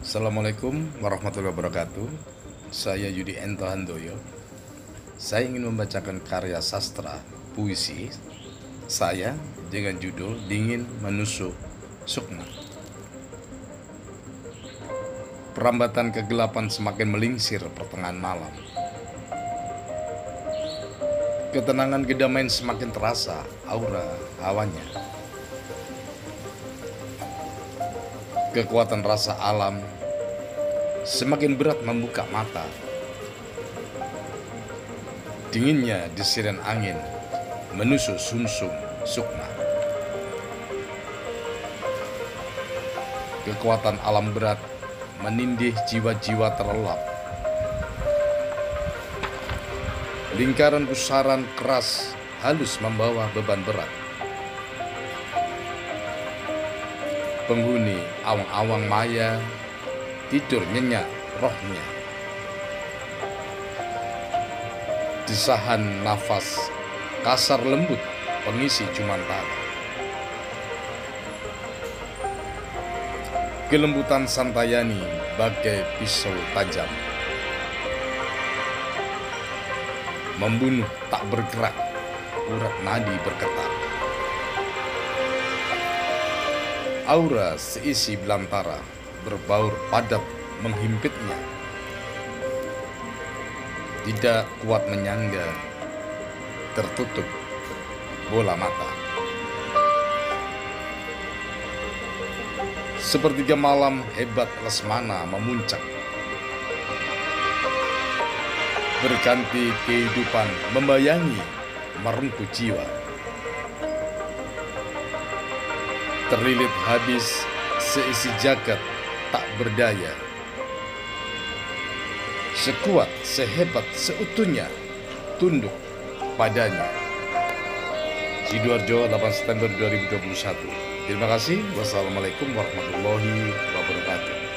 Assalamualaikum warahmatullahi wabarakatuh. Saya Yudi Ento Handoyo. Saya ingin membacakan karya sastra puisi saya dengan judul Dingin Menusuk Sukma. Perambatan kegelapan semakin melingsir pertengahan malam. Ketenangan kedamaian semakin terasa aura hawanya. Kekuatan rasa alam semakin berat membuka mata. Dinginnya desiran angin menusuk sumsum sukma. Kekuatan alam berat menindih jiwa-jiwa terlelap. Lingkaran pusaran keras halus membawa beban berat. Penghuni awang-awang maya tidur nyenyak rohnya. Desahan nafas kasar lembut pengisi Jumantara. Kelembutan Santayani bagai pisau tajam. Membunuh tak bergerak, urat nadi bergetar. Aura seisi belantara berbaur padat menghimpitnya. Tidak kuat menyangga, tertutup bola mata. Sepertiga malam hebat Lesmana memuncak. Berganti kehidupan membayangi merengkuh jiwa. Terlilit habis seisi jagat tak berdaya. Sekuat, sehebat, seutuhnya tunduk padanya. Sidoarjo 8 September 2021. Terima kasih. Wassalamualaikum warahmatullahi wabarakatuh.